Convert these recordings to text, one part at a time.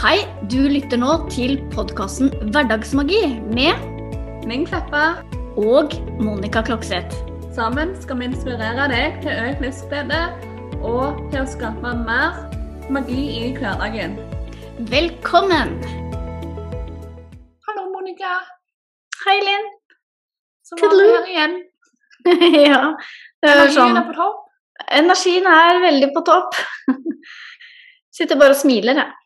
Hei, du lytter nå til podkasten Hverdagsmagi med Ming Kleppa. og Monica Klokseth. Sammen skal vi inspirere deg til økt livsglede og til å skape mer magi i hverdagen. Velkommen! Hallo, Monica. Hei, Linn. Så var vi her igjen. ja, det er Energien sånn. er på topp. Energien er veldig på topp. Sitter bare og smiler, jeg.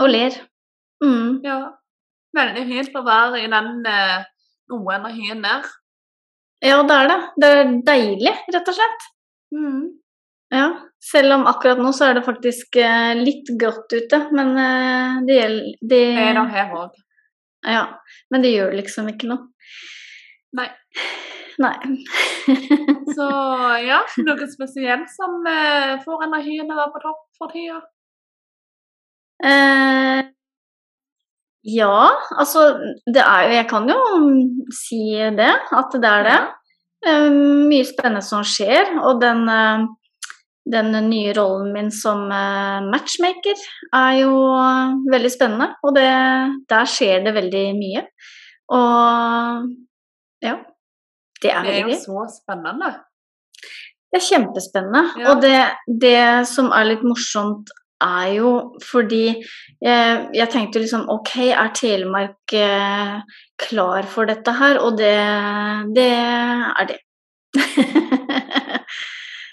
Og ler. Mm. Ja. Veldig fint å være i den eh, gode energien der. Ja, det er det. Det er deilig, rett og slett. Ja, selv om akkurat nå så er det faktisk eh, litt grått ute, men eh, det gjelder det, Det er det her òg. Ja, men det gjør liksom ikke noe. Nei. Nei. Så ja, noe spesielt som eh, får energien å være på topp for tida. Eh, ja, altså det er jo Jeg kan jo si det, at det er det. Eh, mye spennende som skjer, og den, eh, den nye rollen min som eh, matchmaker er jo veldig spennende. Og det, der skjer det veldig mye. Og ja. Det er Det er jo så spennende. Det er kjempespennende. Ja. Og det, det som er litt morsomt, er jo fordi eh, jeg tenkte liksom OK, er Telemark eh, klar for dette her? Og det, det er det.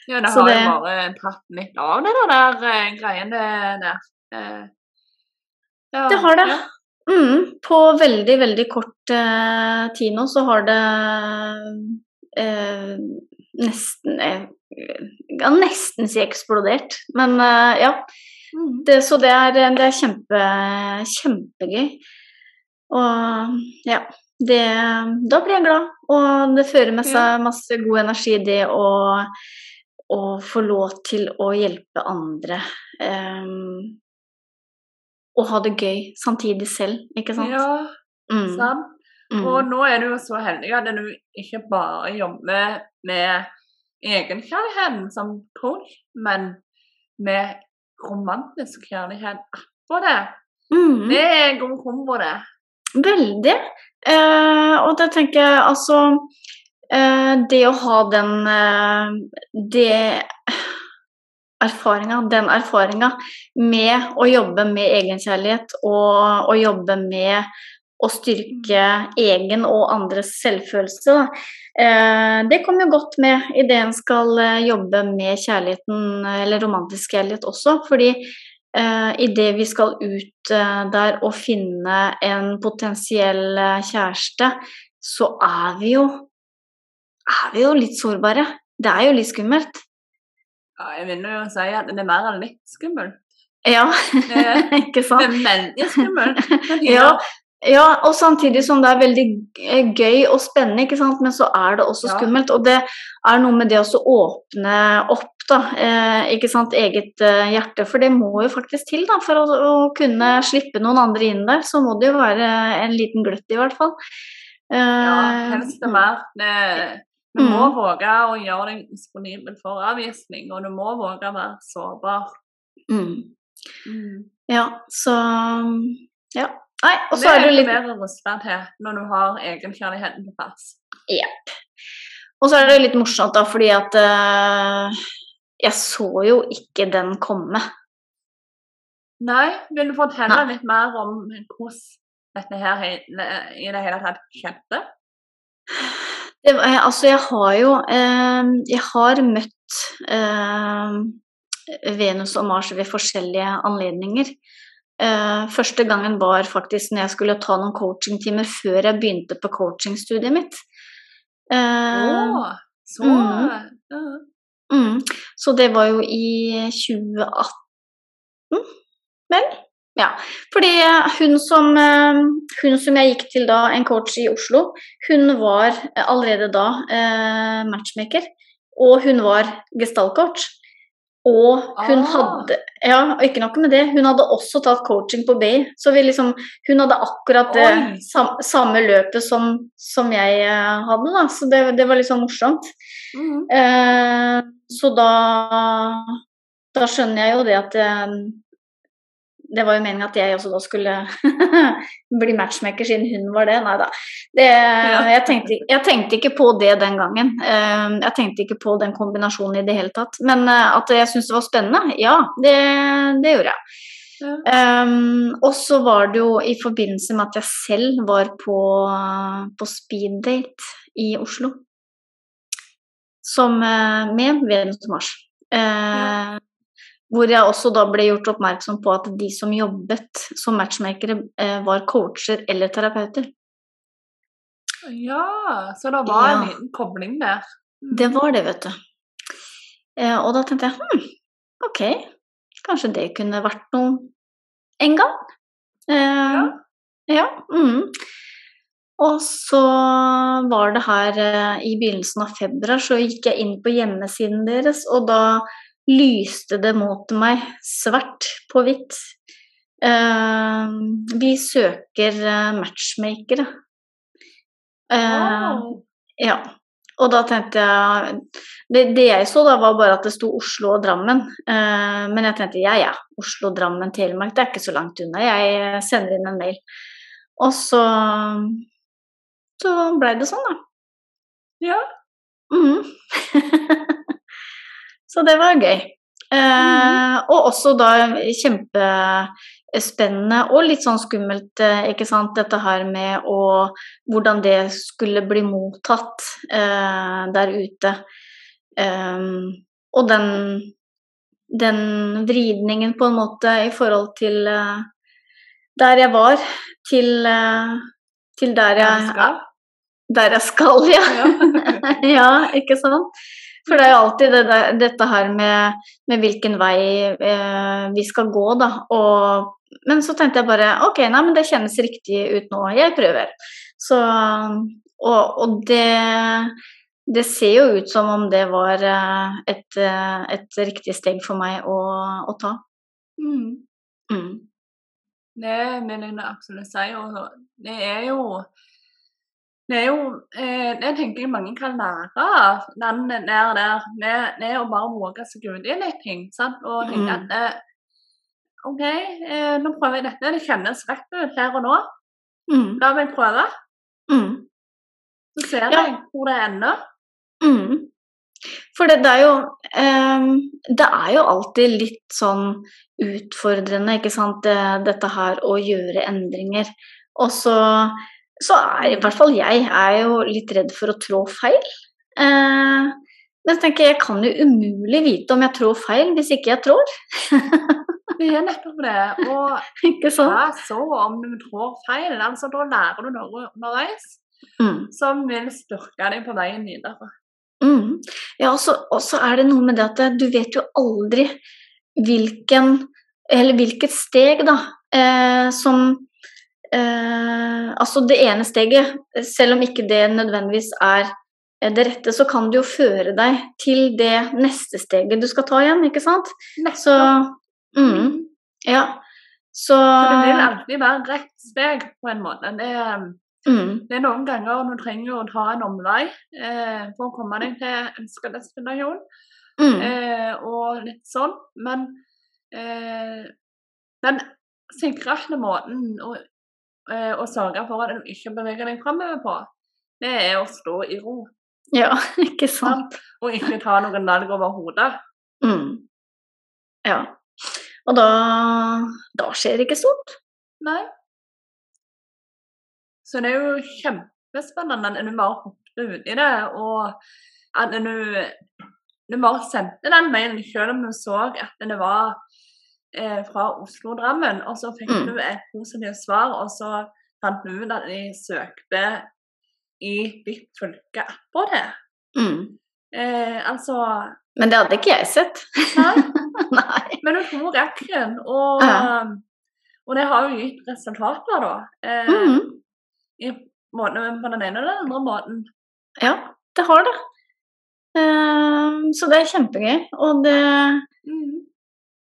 Ja, det har det- jo bare tatt litt av, det der der greiene der. Eh, ja, Det har det. Ja. Mm, på veldig, veldig kort eh, tid nå så har det eh, nesten Jeg kan nesten si eksplodert. Men eh, ja. Mm. Det, så det er, det er kjempe, kjempegøy. Og ja, det, da blir jeg glad. Og det fører med seg masse god energi, det å, å få lov til å hjelpe andre. Um, og ha det gøy samtidig selv, ikke sant? Ja, Mm, sant. mm. Og nå er du jo så heldig at du ikke bare jobber med egenkjærligheten som coach, men med romantisk kjærlighet på det. Mm. Det er en god kombo, det. Veldig. Eh, og da tenker jeg altså eh, Det å ha den eh, Det erfaringa, den erfaringa med å jobbe med egenkjærlighet og å jobbe med å styrke egen og andres selvfølelse. Eh, det kommer jo godt med idet en skal eh, jobbe med kjærligheten, eller romantisk kjærlighet også. Fordi uh, idet vi skal ut eh, der og finne en potensiell eh, kjæreste, så er vi jo er vi jo litt sårbare. Det er jo litt skummelt. Ja, jeg vil jo si at det er mer enn litt skummelt. Ja, ikke sant? er veldig skummelt. Ja, ja, og samtidig som det er veldig eh, gøy og spennende, ikke sant? men så er det også Ja. skummelt. Og det er noe med det å åpne opp, da, eh, ikke sant, eget eh, hjerte. For det må jo faktisk til, da, for å, å kunne slippe noen andre inn der. Så må det jo være en liten gløtt, i hvert fall. Ja, Eh, helst det mer. Du du Mm. må våge å gjøre deg disponibel for avvisning, og du må våge å være sårbar. Mm. Mm. Ja, så Ja. Nei, og så er det jo litt mer rusta til når du har egenkjærligheten på plass. Og så er det litt morsomt, da, fordi at uh, jeg så jo ikke den komme. Nei, vil du fortelle Nei. litt mer om hvordan dette her i det hele tatt skjedde? Det, eh, altså, jeg har jo eh, Jeg har møtt eh, Venus og Mars ved forskjellige anledninger. Eh, første gangen var faktisk når jeg skulle ta noen coachingtimer før jeg begynte på coachingstudiet mitt. Å, så mm. mm, så det var jo i 2018, vel? Ja. Fordi hun som, eh, hun som jeg gikk til da, en coach i Oslo, hun var allerede da matchmaker. Og hun var gestaltcoach. Og hun Ah. hadde Ja, ikke noe med det, hun hadde også tatt coaching på BI. Så vi liksom Hun hadde akkurat det sam, samme løpet som, som jeg eh, hadde, da. Så det, det var litt sånn morsomt. Mm. Eh, så da Da skjønner jeg jo det at eh, det var jo meningen at jeg også da skulle bli matchmaker siden hun var det. Nei da. Jeg, tenkte, jeg, tenkte, ikke på det den gangen. Eh, jeg tenkte ikke på den kombinasjonen i det hele tatt. Men eh, at jeg syntes det var spennende, ja, det, det gjorde jeg. Ja. Um, og så var det jo i forbindelse med at jeg selv var på, på speeddate i Oslo. Som med Venus Mars. Uh, ja. Hvor jeg også da ble gjort oppmerksom på at de som jobbet som matchmakere, eh, var coacher eller terapeuter. Ja, så det var en liten kobling der. Mm. Det var det, vet du. Eh, og da tenkte jeg hm, ok, kanskje det kunne vært noe en gang. Eh, ja. ja mm. Og så var det her i begynnelsen av februar, så gikk jeg inn på hjemmesiden deres, og da lyste det mot meg svart på hvitt. Uh, vi søker uh, matchmakere. Uh, wow. Ja. Og da tenkte jeg det, det, jeg så da, var bare at det sto Oslo og Drammen. men jeg tenkte ja, ja. Oslo, Drammen, Telemark, det er ikke så langt unna. Jeg sender inn en mail. Og så Så blei det sånn, da. Ja. Mm. Så det var gøy. Eh, og også da kjempespennende og litt sånn skummelt, eh, ikke sant, dette her med å Hvordan det skulle bli mottatt eh, der ute. Eh, og den, den vridningen, på en måte, i forhold til eh, der jeg var, til, eh, til der jeg Der jeg skal, ja. ja, ikke sant. For det er jo alltid det dette her med, med hvilken vei eh, vi skal gå, da. Og, men så tenkte jeg bare ok, nei, men det kjennes riktig ut nå. Jeg prøver. Så Og, og det, det ser jo ut som om det var eh, et, eh, et riktig steg for meg å, å ta. Mm. Mm. Det vil jeg absolutt si. Og det er jo det er jo Jeg Det tenker jeg mange kan lære av landet der, der med, med, å bare våge seg ut i litt ting. Sant? Og tenke mm. at eh, OK, eh, nå prøver jeg dette. Det kjennes rett ut her og nå. Mm. La meg prøve. Mm. Så ser ja. jeg hvor det ender. Mm. For det, det, er jo um, Det er jo alltid litt sånn utfordrende, ikke sant, dette her å gjøre endringer. Og så så er i hvert fall jeg er jo litt redd for å trå feil. Eh, men jeg tenker jeg kan jo umulig vite om jeg trår feil hvis ikke jeg trår. det er nettopp det. Og ikke så. Ja, så om du trår feil, altså da lærer du noe underveis mm. som vil styrke deg på veien videre. Mm. Ja, og så er det noe med det at du vet jo aldri hvilken Eller hvilket steg, da, eh, som eh, altså det ene steget, selv om ikke det nødvendigvis er det rette, så kan det jo føre deg til det neste steget du skal ta igjen, ikke sant? Så mm, Ja. Så, så det vil alltid være rett steg, på en måte. Det, mm. det er noen ganger du trenger å ta en omvei eh, for å komme deg til ønska destinasjon, mm. eh, og litt sånn. Men eh, den sikreste måten å eh, å sørge for at du ikke beveger deg framover på, det er å stå i ro. Ja, ikke sant. Og ikke ta noen valg over hodet. Mm. Ja. Og da, da skjer det ikke stort. Nei. Så det er jo kjempespennende at du bare hopper uti det, og at du, du bare sendte den mailen selv om du så at det var eh, fra Oslo-Drammen, og så fikk mm. du et positivt svar, og så fant du ut at de søkte i ditt fylke på det. Mm. Eh, altså Men det hadde ikke jeg sett. Nei. nei. Men du tok rekken, og, ja. og det har jo gitt resultater, da. Eh, mm. i, måten, på den ene eller den andre måten. Ja, det har det. Um, så det er kjempegøy. Og det, mm.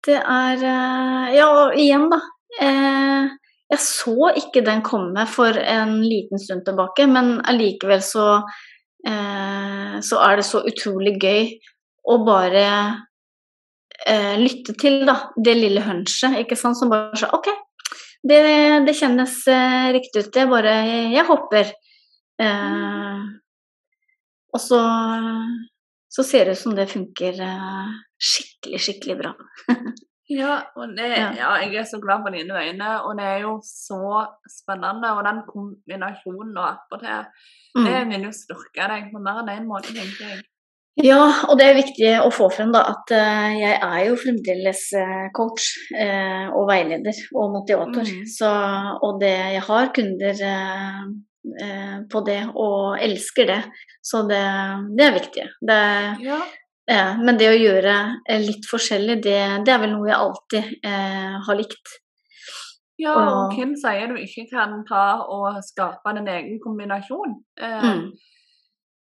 Det er eh, Ja, igjen, da. Eh, jeg så ikke den komme for en liten stund tilbake, men allikevel så eh, Så er det så utrolig gøy å bare lytte til da, det lille hunchet, ikke sant, som bare sa OK, det, det kjennes riktig ut, jeg bare Jeg hopper. Og så, så ser det ut som det funker eh, skikkelig, skikkelig bra. ja, og det, ja. jeg er så glad på dine øyne, og det er jo så spennende. Og den kombinasjonen og attpåtil, mm. det vil jo styrke deg på mer enn én en måte, tenker jeg. Ja, og det er viktig å få frem da, at uh, jeg er jo fremdeles uh, coach og veileder og motivator. Mm. Så, og det, jeg har kunder på det og elsker det. Så det, det er viktig. Det, ja. men det å gjøre litt forskjellig, det, det, er vel noe jeg alltid har likt. Ja, og, og hvem sier du ikke kan ta og skape en egen kombinasjon? Mm.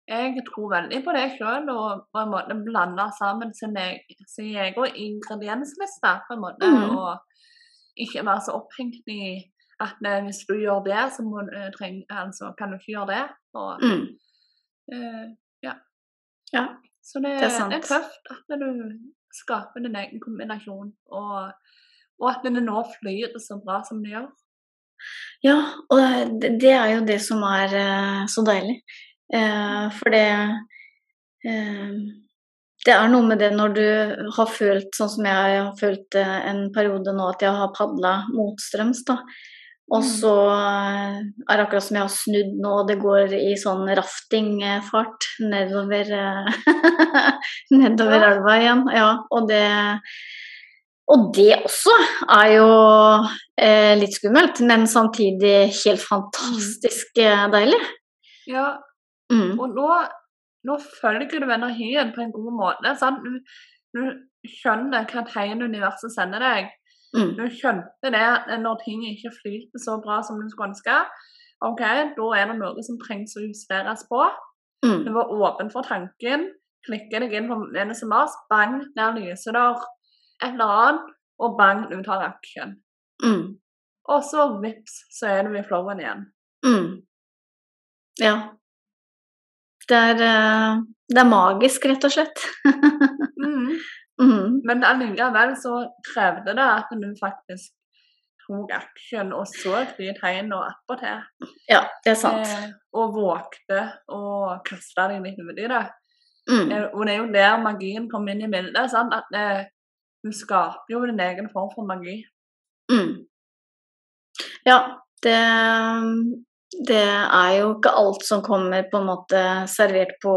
Jeg tror veldig på det sjøl, og på en måte blande sammen sin egen ingrediensliste, på en måte. Mm. Og ikke være så opphengt i at eh, hvis du gjør det, så må, uh, treng, altså, kan du ikke gjøre det. Og, mm. uh, ja. ja. Så det, det, er det, er tøft at du skaper din egen kombinasjon, og, og at det nå flyr så bra som det gjør. Ja, og det, er jo det som er så deilig. Eh, for det eh, Det er noe med det når du har følt sånn som jeg har følt eh, en periode nå, at jeg har padla motstrøms, da. Og mm. så er det akkurat som jeg har snudd nå, det går i sånn raftingfart nedover nedover elva igjen. Ja, og det og det også er jo eh, litt skummelt, men samtidig helt fantastisk eh, deilig. Ja, Mm. Og nå, nå, følger du energien på en god måte. Sant? Du, du skjønner hva tegn universet sender deg. Mm. Du skjønte det når ting ikke flyter så bra som du skulle ønske. Ok, Da er det noe som trengs å justeres på. Mm. Du var åpen for tanken. Klikker deg inn på og bang, der lyser det et eller annet, og bang, du tar aksjen. Mm. Og så vips, så er du i flowen igjen. Mm. Ja. Det er, eh, det er magisk, rett og slett. mm. Mm. Men allikevel så krevde det at du faktisk tok action og så de tegnene attpåtil. Ja, det er sant. Eh, og vågte å kaste deg litt ut i det. Mm. Eh, og det er jo der magien kommer inn i bildet. Sant? At eh, du skaper jo din egen form for magi. Mm. Ja, det det er jo ikke alt som kommer på en måte servert på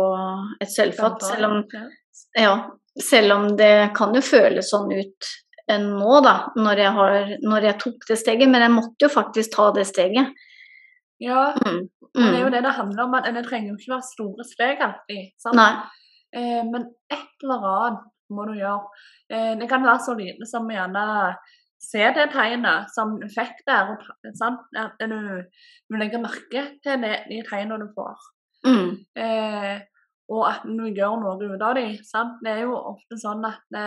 et sølvfat. Selv om, ja, selv om det kan jo føles sånn ut nå, da, når jeg, har, når jeg tok det steget. Men jeg måtte jo faktisk ta det steget. Ja, mm. Mm. det er jo mm. det det handler om. Det trenger jo ikke være store steg alltid. Sant? Eh, men et eller annet må du gjøre. Eh, det kan være så lite som gjerne se det tegnet som du fikk der, og sant? du, du legger merke til det, de tegnene du får. Mm. Eh, og at vi gjør noe ut av dem. Sant? Det er jo ofte sånn at det,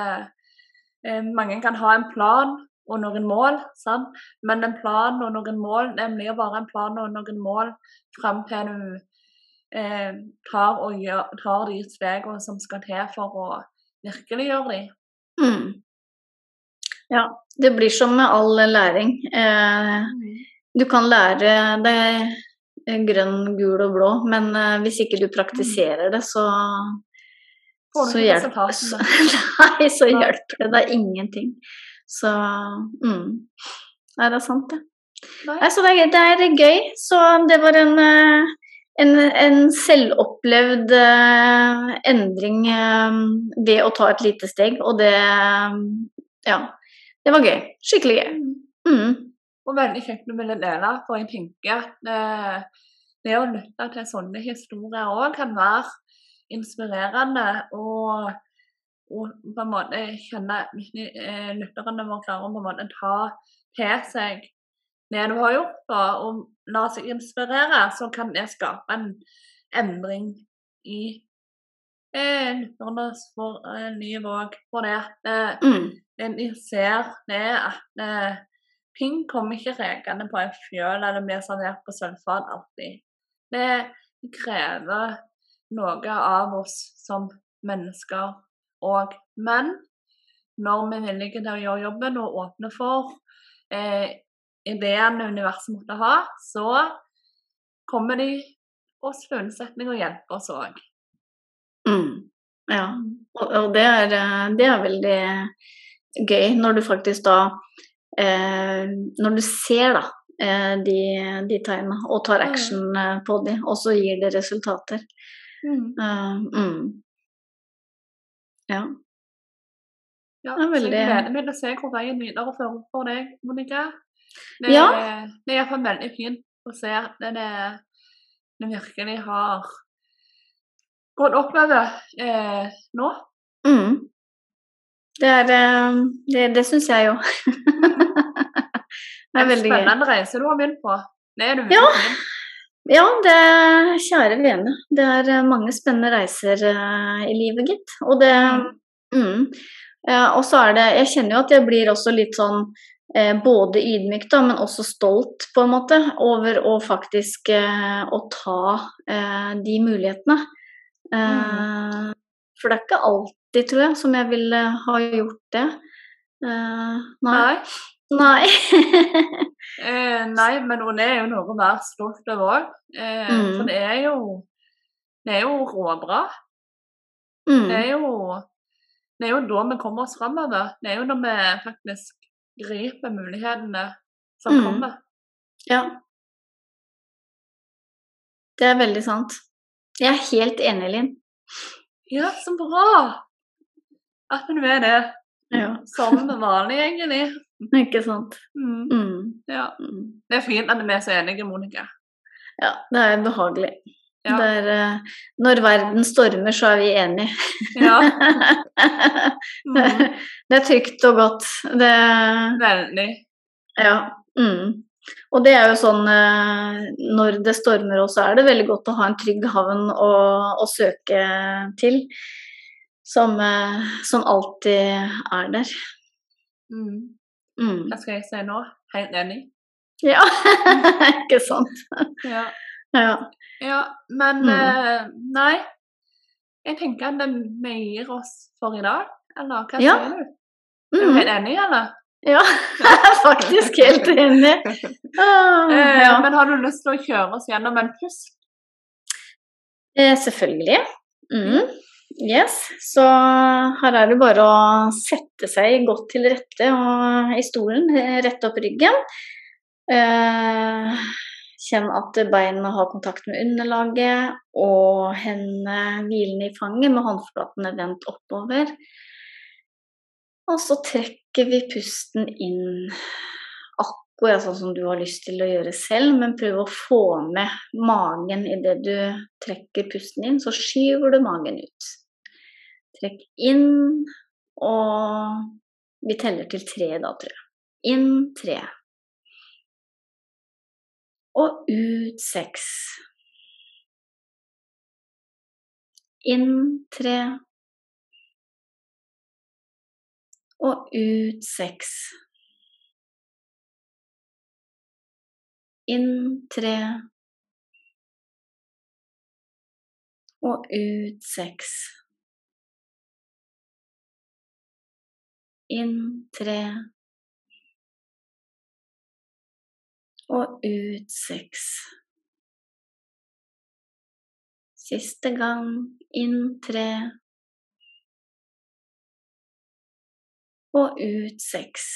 eh, mange kan ha en plan og noen mål, sant? men en plan og noen mål det blir bare en plan og noen mål fram til du eh, tar, gjør, tar, de stegene som skal til for å virkeliggjøre dem. Mm. Ja, det blir som med all læring. Eh, du kan lære deg grønn, gul og blå, men uh, hvis ikke du praktiserer det, så så hjelper, så, nei, så hjelper det deg ingenting. Så mm. Nei, det er sant, det. Nei. så det er, det er, gøy. Så det var en, eh, en, en selvopplevd uh, endring uh, ved å ta et lite steg, og det Ja. Det var gøy. Skikkelig gøy. Mm. Og veldig kjekt ville dele, for jeg tenker at det, det å lytte til sånne historier òg kan være inspirerende og, og, på en måte kjenne eh, lytterne våre klarer å på en måte ta til seg det du har gjort, og, og la seg inspirere, så kan det skape en endring i eh, lytternes eh, nye våg for det. Eh, mm jeg ser det at ting kommer ikke rekende på en fjøl eller blir servert på sølvfat alltid. Det krever noe av oss som mennesker òg. Men når vi er villige til å gjøre jobben og åpne for eh, ideene universet måtte ha, så kommer de oss til unnsetning og hjelper oss òg. Mm. Ja, og, og det, er, eh, det, er, veldig gøy når du faktisk da Når du ser da eh, de, de tegnene og tar mm. action eh, på de, og så gir det resultater. Mm. Mm. Ja. Ja, det er veldig... Jeg gleder meg til å se hvor veien videre fører for deg, Monica. Det, ja. det er iallfall veldig fint å se at det, det virkelig har gått oppover eh, nå. Mm. Det er eh, Det, det syns jeg jo. Det er veldig. Spennende reise du har begynt på. Det er du ja. ja, det kjære vene. Det er eh, mange spennende reiser uh, i livet, gitt. Og det mm. Uh, og så er det Jeg kjenner jo at jeg blir også litt sånn både ydmyk, da, men også stolt, på en måte, over å faktisk å ta de mulighetene. Mm. For det er ikke alltid, tror jeg, som jeg ville ha gjort det. nei. nei. Nei. eh, nei, men det er jo noe mer stolt over òg. Eh, mm. For det er jo Det er jo råbra. Mm. Det er jo Det er jo da vi kommer oss framover. Det er jo når vi faktisk griper mulighetene som mm. kommer. Ja. Det er veldig sant. Jeg er helt enig, Linn. Ja, så bra at du er det. Ja. Som vanlig, egentlig. Ikke sant. Mm. Mm. Ja. Mm. Det er fint at vi er så enige, Monica. Ja, det er behagelig. Ja. Det er, uh, når verden stormer, så er vi enige. Ja. Mm. det er trygt og godt. Det Veldig. Ja. Mm. Og det er jo sånn eh, når det stormer også, er det veldig godt å ha en trygg havn å, å søke til. Som, eh, som, alltid er der. Mm. Mm. Hva skal jeg si nå? Helt enig. Ja, ikke sant. ja. ja. ja. men mm. eh, nei. Jeg tenker at vi gir oss for i dag. Eller hva ja. sier du? Er du mm. helt enig, eller? Ja, jeg er faktisk helt enig. Ah, eh. Men har du lyst til å kjøre oss gjennom en pust? Eh, selvfølgelig. Mm. Yes. Så her er det bare å sette seg godt til rette og, i stolen, rette opp ryggen. Eh, kjenn at beina har kontakt med underlaget, og hendene hvilende i fanget med håndflatene vendt oppover. Og så trekker vi pusten inn akkurat sånn som du har lyst til å gjøre selv, men prøv å få med magen idet du trekker pusten inn. Så skyver du magen ut. Trekk inn, og vi teller til tre da, tror jeg. Inn tre. Og ut seks. Inn tre. og ut seks. Inn tre og ut seks. Inn tre og ut seks. Siste gang inn tre og ut seks.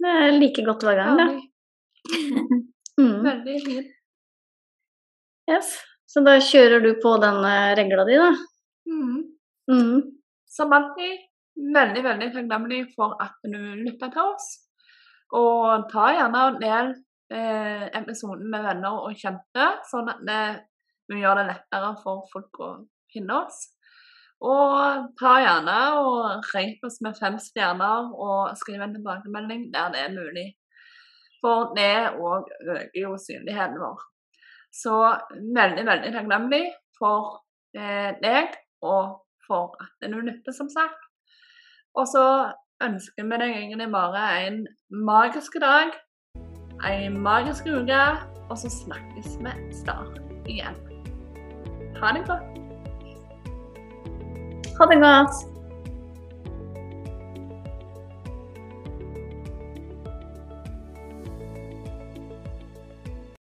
Det er like godt hver gang, da. mm. Veldig fint. Yes. Så da kjører du på den regla di, da. Mm. Mm. Som alltid veldig, veldig takknemlig for at du lytta til oss. Og ta gjerne og del eh, episoden med venner og kjente, sånn at det, vi gjør det lettere for folk å finne oss. Og ta gjerne og rate oss med fem stjerner og skriv en tilbakemelding der det er mulig. For det òg øker jo synligheten vår. Så veldig, veldig takknemlig for eh, deg og for at du lytter, som sagt. Og så ønsker vi deg egentlig bare en magisk dag, en magisk uke, og så snakkes vi snart igjen. Ha det godt. Ha.